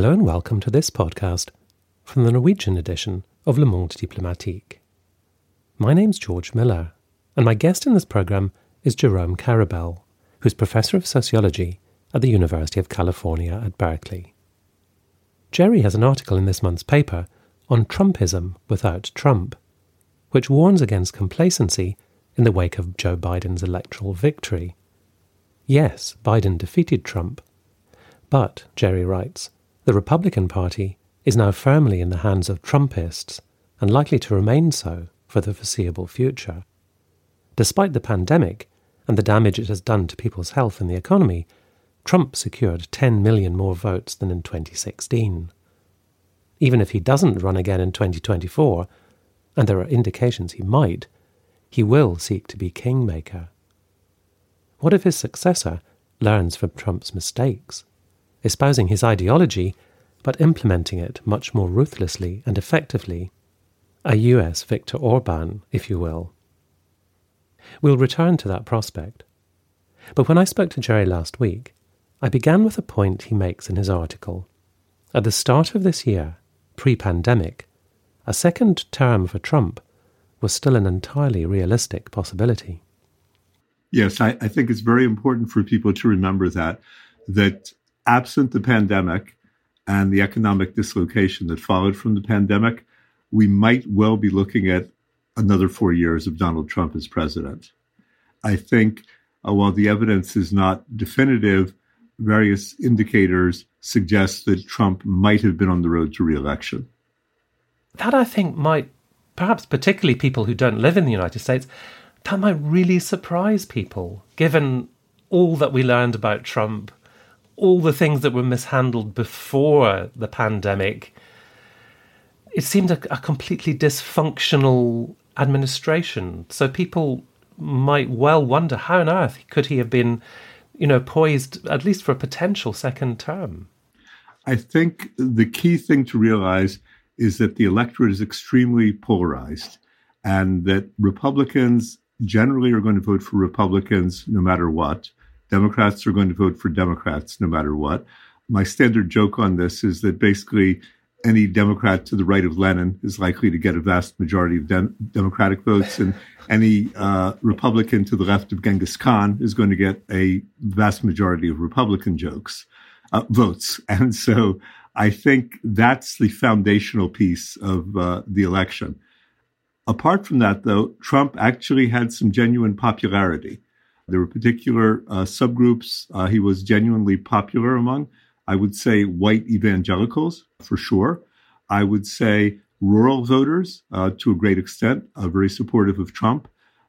Hello and welcome to this podcast from the Norwegian edition of Le Monde Diplomatique. My name's George Miller, and my guest in this programme is Jerome Karabel, who's Professor of Sociology at the University of California at Berkeley. Jerry has an article in this month's paper on Trumpism without Trump, which warns against complacency in the wake of Joe Biden's electoral victory. Yes, Biden defeated Trump, but, Jerry writes, the Republican Party is now firmly in the hands of Trumpists and likely to remain so for the foreseeable future. Despite the pandemic and the damage it has done to people's health and the economy, Trump secured 10 million more votes than in 2016. Even if he doesn't run again in 2024, and there are indications he might, he will seek to be kingmaker. What if his successor learns from Trump's mistakes? Espousing his ideology, but implementing it much more ruthlessly and effectively. A US Viktor Orban, if you will. We'll return to that prospect. But when I spoke to Jerry last week, I began with a point he makes in his article. At the start of this year, pre pandemic, a second term for Trump was still an entirely realistic possibility. Yes, I, I, think it's very important for people to remember that that absent the pandemic and the economic dislocation that followed from the pandemic, we might well be looking at another four years of Donald Trump as president. I think uh, while the evidence is not definitive, various indicators suggest that Trump might have been on the road to reelection. That I think might, perhaps particularly people who don't live in the United States, that might really surprise people, given all that we learned about Trump all the things that were mishandled before the pandemic, it seemed a, a completely dysfunctional administration. So people might well wonder how on earth could he have been, you know, poised at least for a potential second term. I think the key thing to realize is that the electorate is extremely polarized and that Republicans generally are going to vote for Republicans no matter what. Democrats are going to vote for Democrats no matter what. My standard joke on this is that basically any Democrat to the right of Lenin is likely to get a vast majority of de- Democratic votes, and any uh, Republican to the left of Genghis Khan is going to get a vast majority of Republican jokes uh, votes. And so I think that's the foundational piece of uh, the election. Apart from that, though, Trump actually had some genuine popularity. There were particular uh, subgroups uh, he was genuinely popular among. I would say white evangelicals, for sure. I would say rural voters, uh, to a great extent, uh, very supportive of Trump.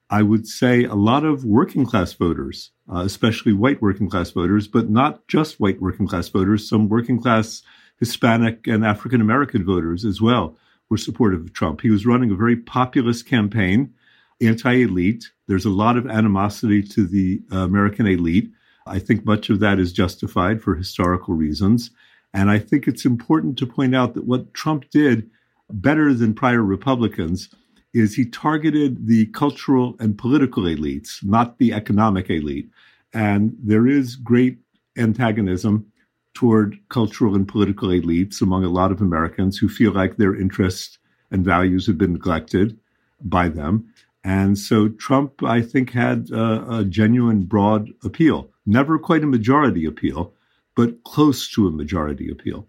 I would say a lot of working class voters, uh, especially white working class voters, but not just white working class voters, some working class Hispanic and African American voters as well were supportive of Trump. He was running a very populist campaign anti elite. There's a lot of animosity to the uh, American elite. I think much of that is justified for historical reasons. And I think it's important to point out that what Trump did better than prior Republicans is he targeted the cultural and political elites, not the economic elite. And there is great antagonism toward cultural and political elites among a lot of Americans who feel like their interests and values have been neglected by them. And so Trump, I think, had a, a genuine broad appeal. Never quite a majority appeal, but close to a majority appeal.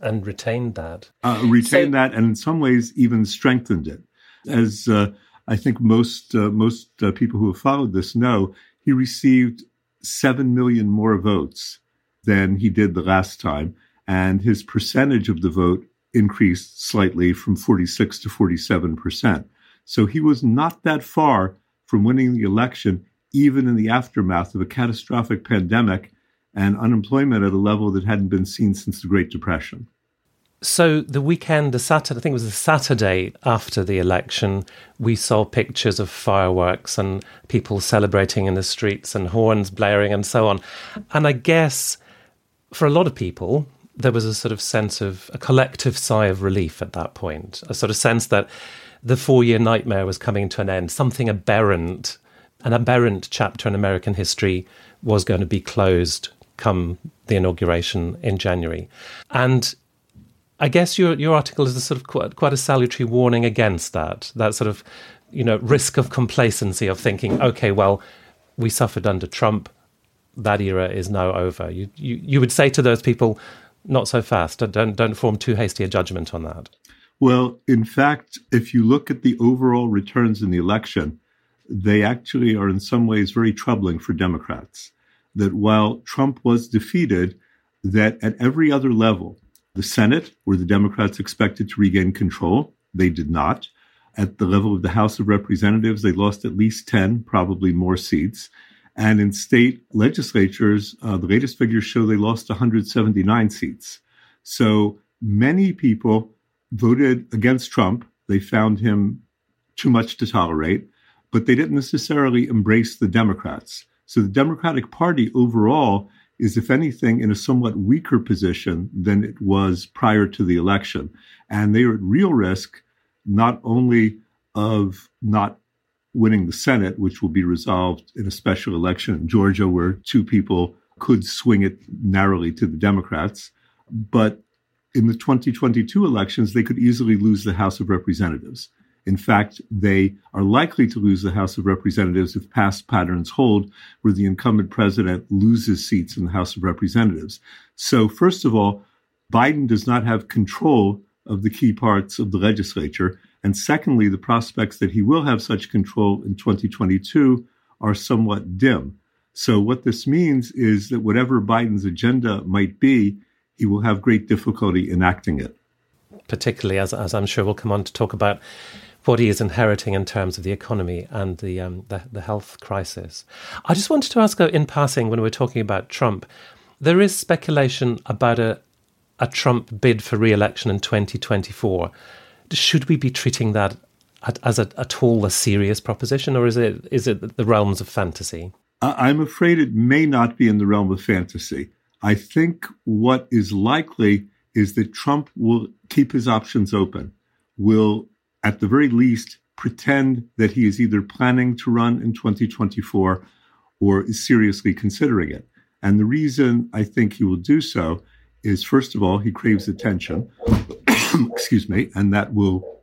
And retained that. Uh, retained so, that, and in some ways even strengthened it. As uh, I think most uh, most uh, people who have followed this know, he received seven million more votes than he did the last time, and his percentage of the vote increased slightly from 46 to 47 percent. So he was not that far from winning the election, even in the aftermath of a catastrophic pandemic and unemployment at a level that hadn't been seen since the Great Depression. So the weekend, the Saturday, I think it was the Saturday after the election, we saw pictures of fireworks and people celebrating in the streets and horns blaring and so on. And I guess for a lot of people, there was a sort of sense of a collective sigh of relief at that point, a sort of sense that the four year nightmare was coming to an end. Something aberrant, an aberrant chapter in American history was going to be closed come the inauguration in January. And I guess your your article is a sort of quite, quite a salutary warning against that that sort of you know risk of complacency of thinking, okay, well, we suffered under Trump, that era is now over. You you, you would say to those people, not so fast. Don't don't form too hasty a judgment on that. Well, in fact, if you look at the overall returns in the election, they actually are in some ways very troubling for Democrats. That while Trump was defeated, that at every other level, the Senate, where the Democrats expected to regain control, they did not. At the level of the House of Representatives, they lost at least 10, probably more seats. And in state legislatures, uh, the latest figures show they lost 179 seats. So many people voted against Trump. They found him too much to tolerate, but they didn't necessarily embrace the Democrats. So the Democratic Party overall is, if anything, in a somewhat weaker position than it was prior to the election. And they are at real risk not only of not winning the Senate, which will be resolved in a special election in Georgia, where two people could swing it narrowly to the Democrats, but in the 2022 elections, they could easily lose the House of Representatives. In fact, they are likely to lose the House of Representatives if past patterns hold, where the incumbent president loses seats in the House of Representatives. So, first of all, Biden does not have control of the key parts of the legislature. And secondly, the prospects that he will have such control in 2022 are somewhat dim. So, what this means is that whatever Biden's agenda might be, he will have great difficulty enacting it. Particularly, as, as I'm sure we'll come on to talk about what he is inheriting in terms of the economy and the, um, the, the health crisis. I just wanted to ask, in passing, when we're talking about Trump, there is speculation about a a Trump bid for re-election in 2024. Should we be treating that as a, at all a serious proposition, or is it is it the realms of fantasy? I'm afraid it may not be in the realm of fantasy. I think what is likely is that Trump will keep his options open, will at the very least, pretend that he is either planning to run in 2024 or is seriously considering it. And the reason I think he will do so is, first of all, he craves attention, excuse me, and that will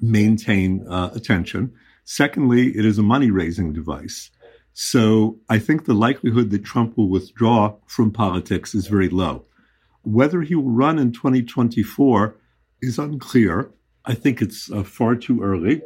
maintain uh, attention. Secondly, it is a money raising device. So I think the likelihood that Trump will withdraw from politics is very low. Whether he will run in 2024 is unclear. I think it's uh, far too early.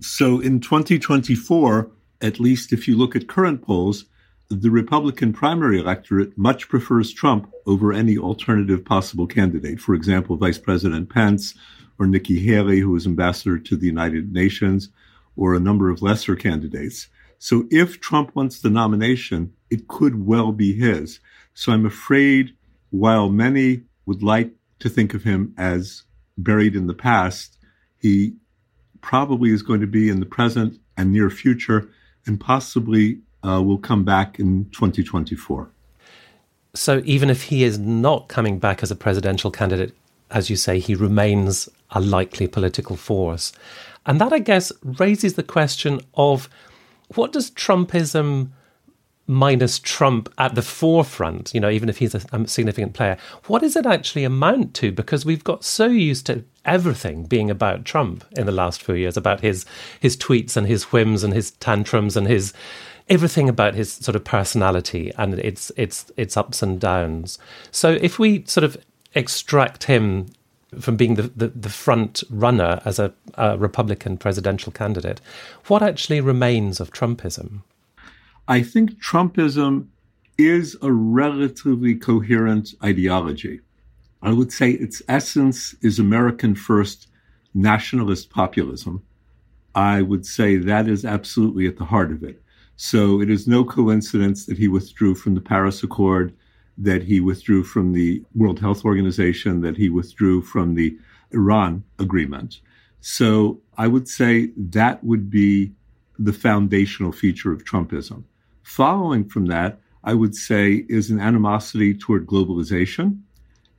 So in 2024, at least if you look at current polls, the Republican primary electorate much prefers Trump over any alternative possible candidate. For example, Vice President Pence or Nikki Haley, who is ambassador to the United Nations, or a number of lesser candidates. So if Trump wants the nomination, it could well be his. So I'm afraid while many would like to think of him as buried in the past, he probably is going to be in the present and near future, and possibly uh, will come back in 2024. So even if he is not coming back as a presidential candidate, as you say, he remains a likely political force. And that, I guess, raises the question of what does Trumpism minus Trump at the forefront, you know, even if he's a, a, significant player, what does it actually amount to? Because we've got so used to everything being about Trump in the last few years, about his his tweets and his whims and his tantrums and his everything about his sort of personality and its its its ups and downs. So if we sort of extract him from being the, the, the front runner as a, a Republican presidential candidate, what actually remains of Trumpism? I think Trumpism is a relatively coherent ideology. I would say its essence is American first nationalist populism. I would say that is absolutely at the heart of it. So it is no coincidence that he withdrew from the Paris Accord, that he withdrew from the World Health Organization, that he withdrew from the Iran agreement. So I would say that would be the foundational feature of Trumpism. Following from that, I would say, is an animosity toward globalization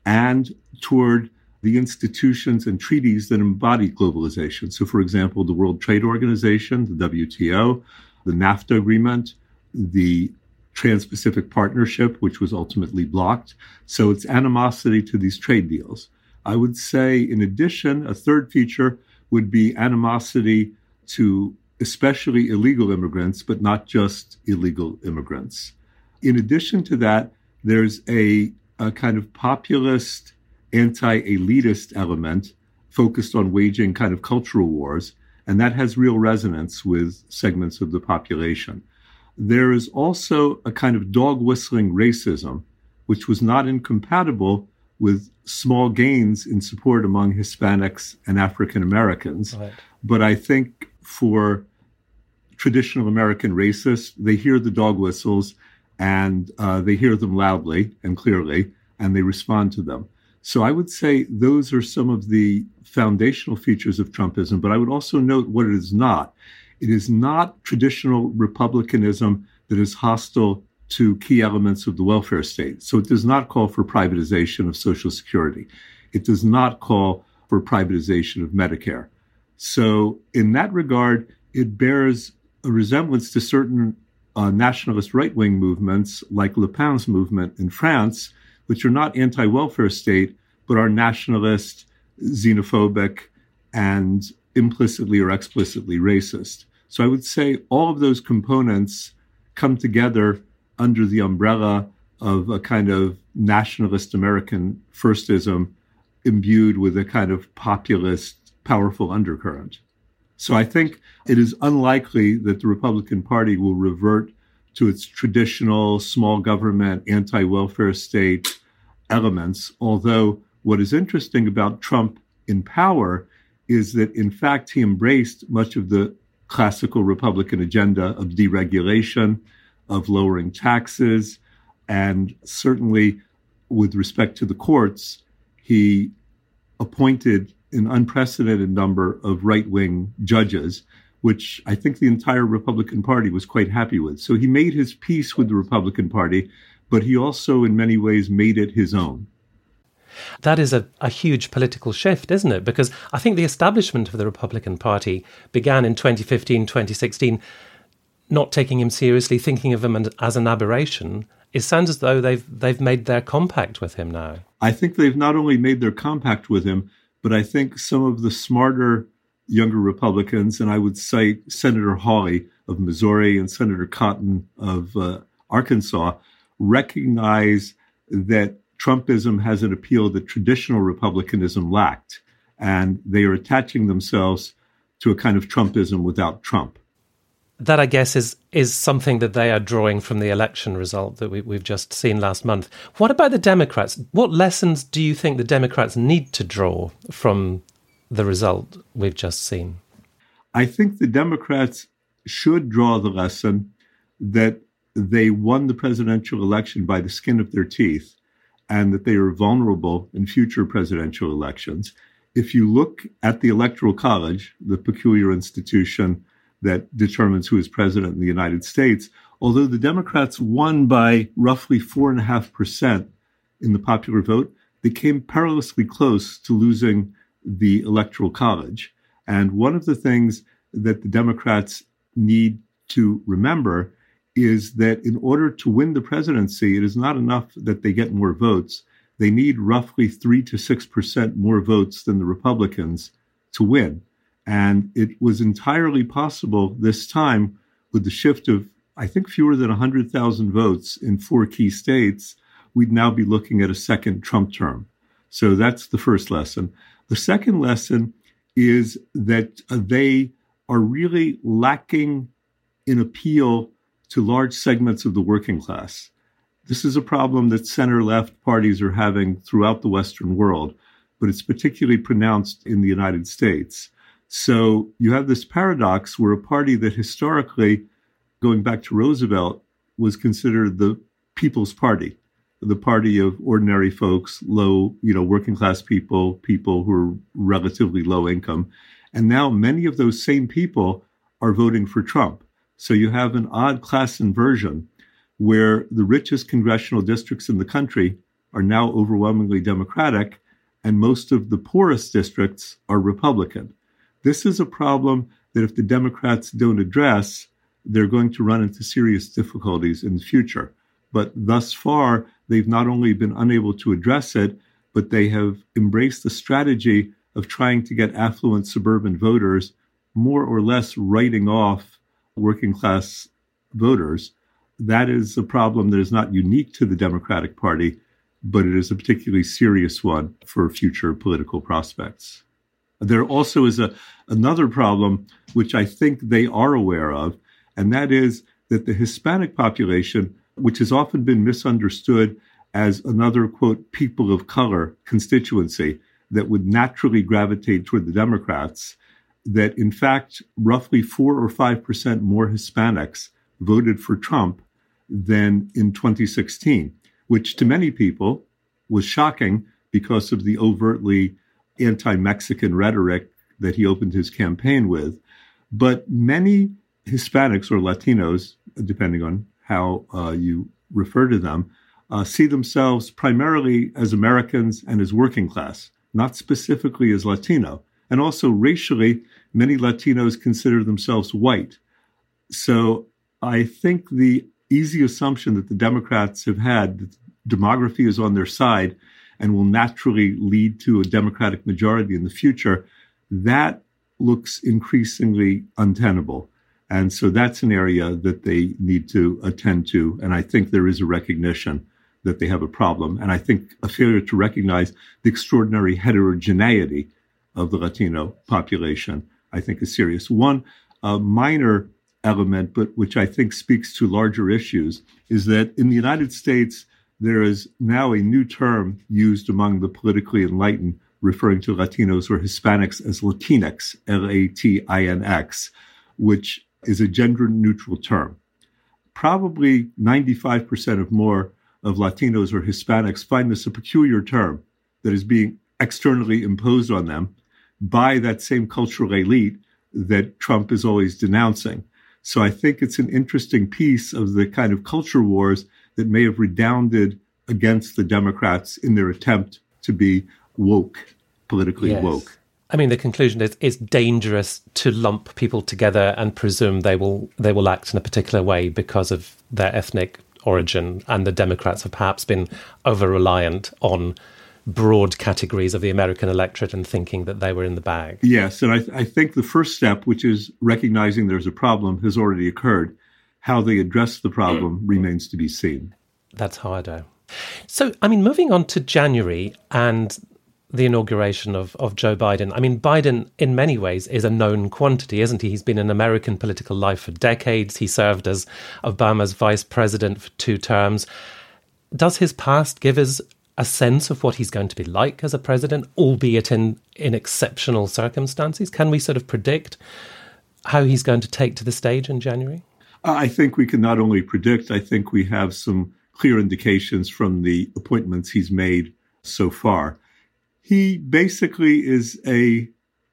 and toward the institutions and treaties that embody globalization. So, for example, the World Trade Organization, the WTO, the NAFTA agreement, the Trans Pacific Partnership, which was ultimately blocked. So it's animosity to these trade deals. I would say, in addition, a third feature would be animosity to especially illegal immigrants, but not just illegal immigrants. In addition to that, there's a, a kind of populist, anti elitist element focused on waging kind of cultural wars, and that has real resonance with segments of the population. There is also a kind of dog whistling racism, which was not incompatible with small gains in support among Hispanics and African Americans. Right. But I think for traditional American racists, they hear the dog whistles and uh, they hear them loudly and clearly, and they respond to them. So I would say those are some of the foundational features of Trumpism, but I would also note what it is not. It is not traditional republicanism that is hostile to key elements of the welfare state. So it does not call for privatization of Social Security. It does not call for privatization of Medicare. So in that regard, it bears a resemblance to certain uh, nationalist right wing movements like Le Pen's movement in France, which are not anti welfare state, but are nationalist, xenophobic, and implicitly or explicitly racist. So I would say all of those components come together under the umbrella of a kind of nationalist American firstism imbued with a kind of populist, powerful undercurrent. So I think it is unlikely that the Republican Party will revert to its traditional small government, anti welfare state elements. Although, what is interesting about Trump in power is that, in fact, he embraced much of the classical Republican agenda of deregulation, of lowering taxes, and certainly with respect to the courts, he appointed an unprecedented number of right wing judges, which I think the entire Republican Party was quite happy with. So he made his peace with the Republican Party, but he also, in many ways, made it his own. That is a, a huge political shift, isn't it? Because I think the establishment of the Republican Party began in 2015, 2016, not taking him seriously, thinking of him as an aberration. It sounds as though they've they've made their compact with him now. I think they've not only made their compact with him, but I think some of the smarter younger Republicans, and I would cite Senator Hawley of Missouri and Senator Cotton of uh, Arkansas, recognize that Trumpism has an appeal that traditional Republicanism lacked. And they are attaching themselves to a kind of Trumpism without Trump that I guess is is something that they are drawing from the election result that we, we've just seen last month. What about the Democrats? What lessons do you think the Democrats need to draw from the result we've just seen? I think the Democrats should draw the lesson that they won the presidential election by the skin of their teeth and that they are vulnerable in future presidential elections. If you look at the Electoral College, the peculiar institution that determines who is president in the United States. Although the Democrats won by roughly four and a half percent in the popular vote, they came perilously close to losing the Electoral College. And one of the things that the Democrats need to remember is that in order to win the presidency, it is not enough that they get more votes. They need roughly three to six percent more votes than the Republicans to win. And it was entirely possible this time with the shift of, I think, fewer than 100,000 votes in four key states, we'd now be looking at a second Trump term. So that's the first lesson. The second lesson is that uh, they are really lacking in appeal to large segments of the working class. This is a problem that center left parties are having throughout the Western world, but it's particularly pronounced in the United States. So you have this paradox where a party that historically, going back to Roosevelt, was considered the people's party, the party of ordinary folks, low, you know, working class people, people who are relatively low income. And now many of those same people are voting for Trump. So you have an odd class inversion where the richest congressional districts in the country are now overwhelmingly Democratic, and most of the poorest districts are Republican. This is a problem that if the Democrats don't address, they're going to run into serious difficulties in the future. But thus far, they've not only been unable to address it, but they have embraced the strategy of trying to get affluent suburban voters more or less writing off working class voters. That is a problem that is not unique to the Democratic Party, but it is a particularly serious one for future political prospects. There also is a, another problem, which I think they are aware of, and that is that the Hispanic population, which has often been misunderstood as another, quote, people of color constituency that would naturally gravitate toward the Democrats, that in fact, roughly four or 5% more Hispanics voted for Trump than in 2016, which to many people was shocking because of the overtly anti Mexican rhetoric that he opened his campaign with. But many Hispanics or Latinos, depending on how uh, you refer to them, uh, see themselves primarily as Americans and as working class, not specifically as Latino. And also racially, many Latinos consider themselves white. So I think the easy assumption that the Democrats have had that demography is on their side and will naturally lead to a Democratic majority in the future, that looks increasingly untenable. And so that's an area that they need to attend to. And I think there is a recognition that they have a problem. And I think a failure to recognize the extraordinary heterogeneity of the Latino population, I think is serious. One uh, minor element, but which I think speaks to larger issues, is that in the United States, there is now a new term used among the politically enlightened referring to Latinos or Hispanics as Latinx, L A T I N X, which is a gender neutral term. Probably 95% of more of Latinos or Hispanics find this a peculiar term that is being externally imposed on them by that same cultural elite that Trump is always denouncing. So I think it's an interesting piece of the kind of culture wars that may have redounded against the Democrats in their attempt to be woke, politically yes. woke. I mean, the conclusion is it's dangerous to lump people together and presume they will they will act in a particular way because of their ethnic origin, and the Democrats have perhaps been over reliant on broad categories of the American electorate and thinking that they were in the bag. Yes, and I, I think the first step, which is recognizing there's a problem, has already occurred. How they address the problem mm. remains to be seen. That's harder. So, I mean, moving on to January and the inauguration of, of Joe Biden. I mean, Biden, in many ways, is a known quantity, isn't he? He's been in American political life for decades. He served as Obama's vice president for two terms. Does his past give us a sense of what he's going to be like as a president, albeit in, in exceptional circumstances? Can we sort of predict how he's going to take to the stage in January? I think we can not only predict, I think we have some clear indications from the appointments he's made so far. He basically is a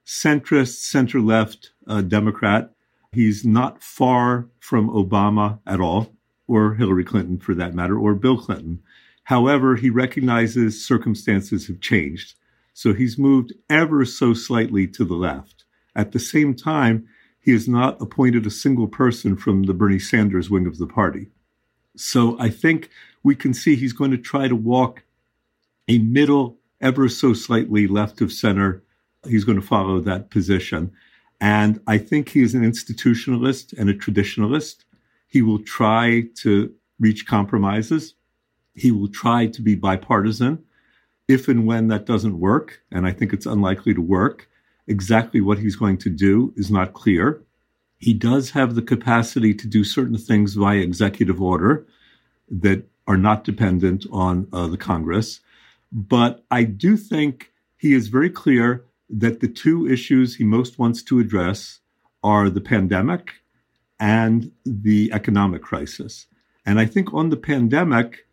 centrist, center left uh, Democrat. He's not far from Obama at all, or Hillary Clinton for that matter, or Bill Clinton. However, he recognizes circumstances have changed. So he's moved ever so slightly to the left. At the same time, he has not appointed a single person from the Bernie Sanders wing of the party. So I think we can see he's going to try to walk a middle ever so slightly left of center. He's going to follow that position. And I think he is an institutionalist and a traditionalist. He will try to reach compromises. He will try to be bipartisan. If and when that doesn't work, and I think it's unlikely to work, exactly what he's going to do is not clear. He does have the capacity to do certain things via executive order that are not dependent on uh, the Congress. But I do think he is very clear that the two issues he most wants to address are the pandemic and the economic crisis. And I think on the pandemic,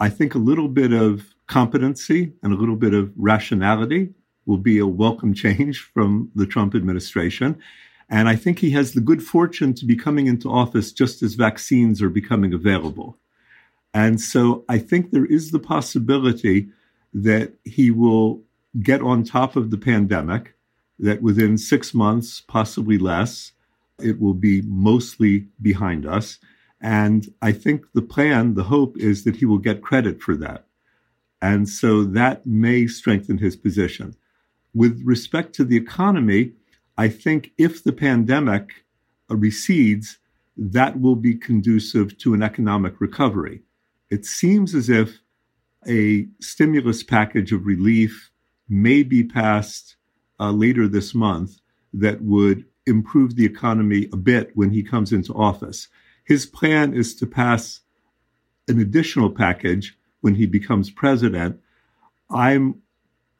I think a little bit of competency and a little bit of rationality will be a welcome change from the Trump administration. And I think he has the good fortune to be coming into office just as vaccines are becoming available. And so I think there is the possibility that he will get on top of the pandemic, that within six months, possibly less, it will be mostly behind us. And I think the plan, the hope is that he will get credit for that. And so that may strengthen his position. With respect to the economy, I think if the pandemic recedes, that will be conducive to an economic recovery. It seems as if a stimulus package of relief may be passed uh, later this month that would improve the economy a bit when he comes into office. His plan is to pass an additional package when he becomes president. I'm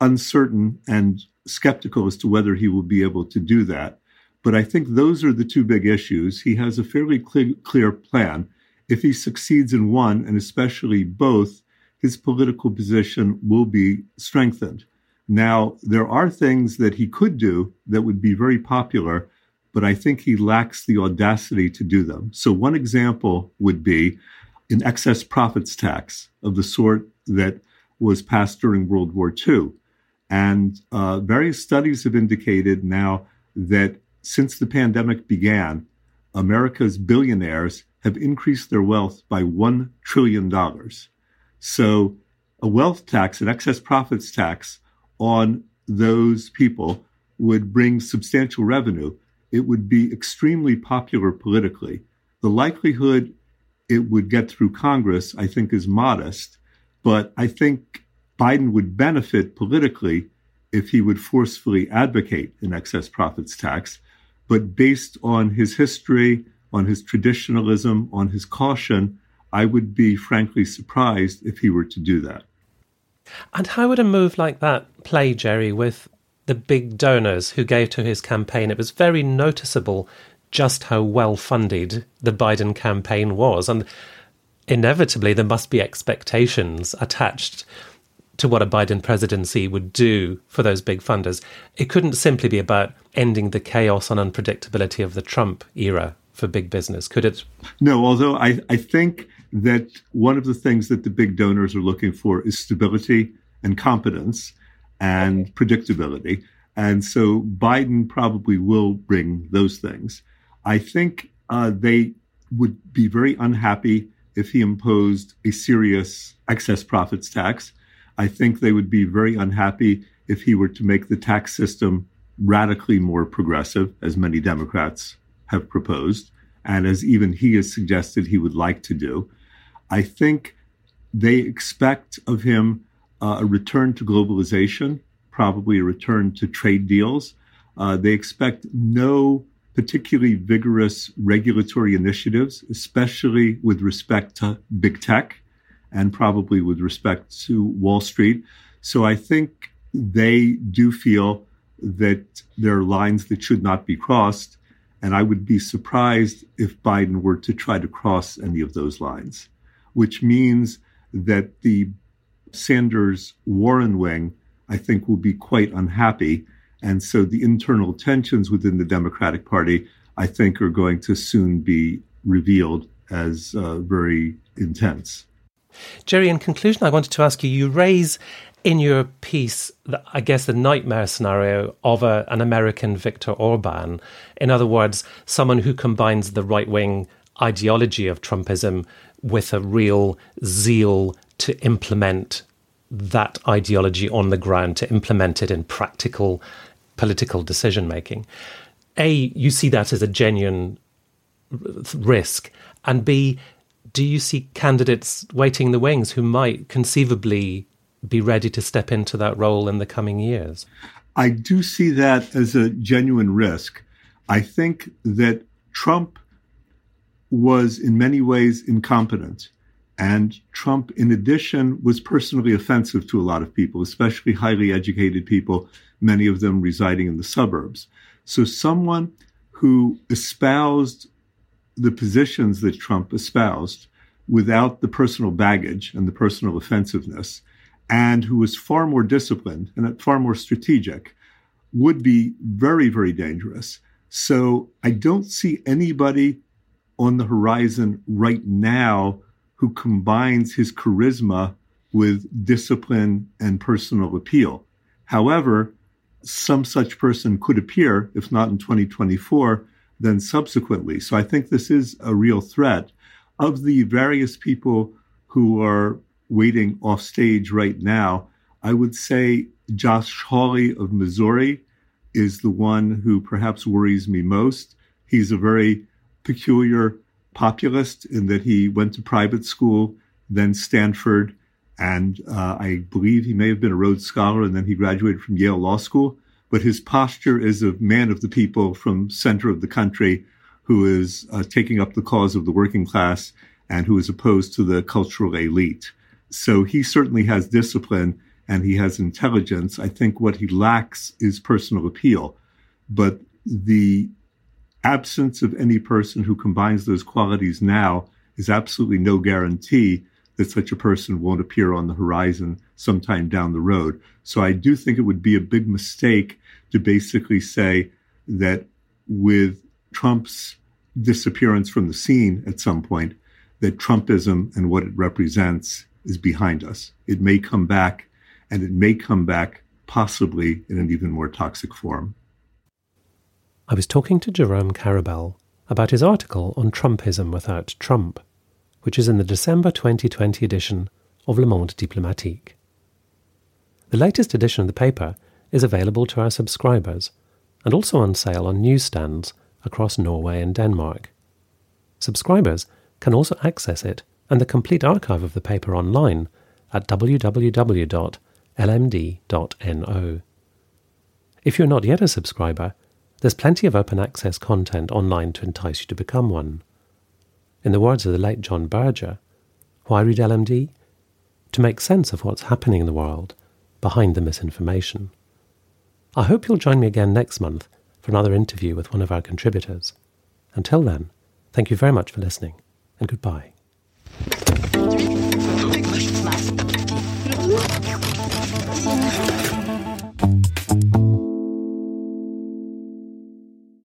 uncertain and skeptical as to whether he will be able to do that. But I think those are the two big issues. He has a fairly clear, clear plan. If he succeeds in one, and especially both, his political position will be strengthened. Now, there are things that he could do that would be very popular, but I think he lacks the audacity to do them. So, one example would be an excess profits tax of the sort that was passed during World War II. And uh, various studies have indicated now that since the pandemic began, America's billionaires have increased their wealth by $1 trillion. So, a wealth tax, an excess profits tax on those people would bring substantial revenue. It would be extremely popular politically. The likelihood it would get through Congress, I think, is modest, but I think Biden would benefit politically if he would forcefully advocate an excess profits tax but based on his history, on his traditionalism, on his caution, I would be frankly surprised if he were to do that. And how would a move like that play, Jerry, with the big donors who gave to his campaign? It was very noticeable just how well funded the Biden campaign was. And inevitably, there must be expectations attached to what a Biden presidency would do for those big funders. It couldn't simply be about ending the chaos and unpredictability of the Trump era for big business, could it? No, although I, I think that one of the things that the big donors are looking for is stability and competence and predictability. And so Biden probably will bring those things. I think uh, they would be very unhappy if he imposed a serious excess profits tax I think they would be very unhappy if he were to make the tax system radically more progressive, as many Democrats have proposed, and as even he has suggested he would like to do. I think they expect of him uh, a return to globalization, probably a return to trade deals. Uh, they expect no particularly vigorous regulatory initiatives, especially with respect to big tech and probably with respect to Wall Street. So I think they do feel that there are lines that should not be crossed. And I would be surprised if Biden were to try to cross any of those lines, which means that the Sanders Warren wing, I think, will be quite unhappy. And so the internal tensions within the Democratic Party, I think, are going to soon be revealed as uh, very intense. Jerry, in conclusion, I wanted to ask you you raise in your piece, I guess, the nightmare scenario of a, an American Viktor Orban. In other words, someone who combines the right wing ideology of Trumpism with a real zeal to implement that ideology on the ground, to implement it in practical political decision making. A, you see that as a genuine risk. And B, do you see candidates waiting in the wings who might conceivably be ready to step into that role in the coming years? I do see that as a genuine risk. I think that Trump was in many ways incompetent. And Trump, in addition, was personally offensive to a lot of people, especially highly educated people, many of them residing in the suburbs. So, someone who espoused the positions that Trump espoused without the personal baggage and the personal offensiveness, and who was far more disciplined and far more strategic, would be very, very dangerous. So I don't see anybody on the horizon right now who combines his charisma with discipline and personal appeal. However, some such person could appear, if not in 2024, then subsequently. So I think this is a real threat. Of the various people who are waiting off stage right now, I would say Josh Hawley of Missouri is the one who perhaps worries me most. He's a very peculiar populist in that he went to private school, then Stanford, and uh, I believe he may have been a Rhodes Scholar, and then he graduated from Yale Law School. But his posture is a man of the people from center of the country who is uh, taking up the cause of the working class and who is opposed to the cultural elite. So he certainly has discipline and he has intelligence. I think what he lacks is personal appeal. But the absence of any person who combines those qualities now is absolutely no guarantee that such a person won't appear on the horizon sometime down the road. So I do think it would be a big mistake to basically say that with Trump's disappearance from the scene at some point, that Trumpism and what it represents is behind us. It may come back, and it may come back possibly in an even more toxic form. I was talking to Jerome Karabel about his article on Trumpism without Trump, which is in the December 2020 edition of Le Monde Diplomatique. The latest edition of the paper is available to our subscribers and also on sale on newsstands across Norway and Denmark. Subscribers can also access it and the complete archive of the paper online at www.lmd.no. If you're not yet a subscriber, there's plenty of open access content online to entice you to become one. In the words of the late John Berger, why read LMD? To make sense of what's happening in the world behind the misinformation. I hope you'll join me again next month for another interview with one of our contributors. Until then, thank you very much for listening, and goodbye.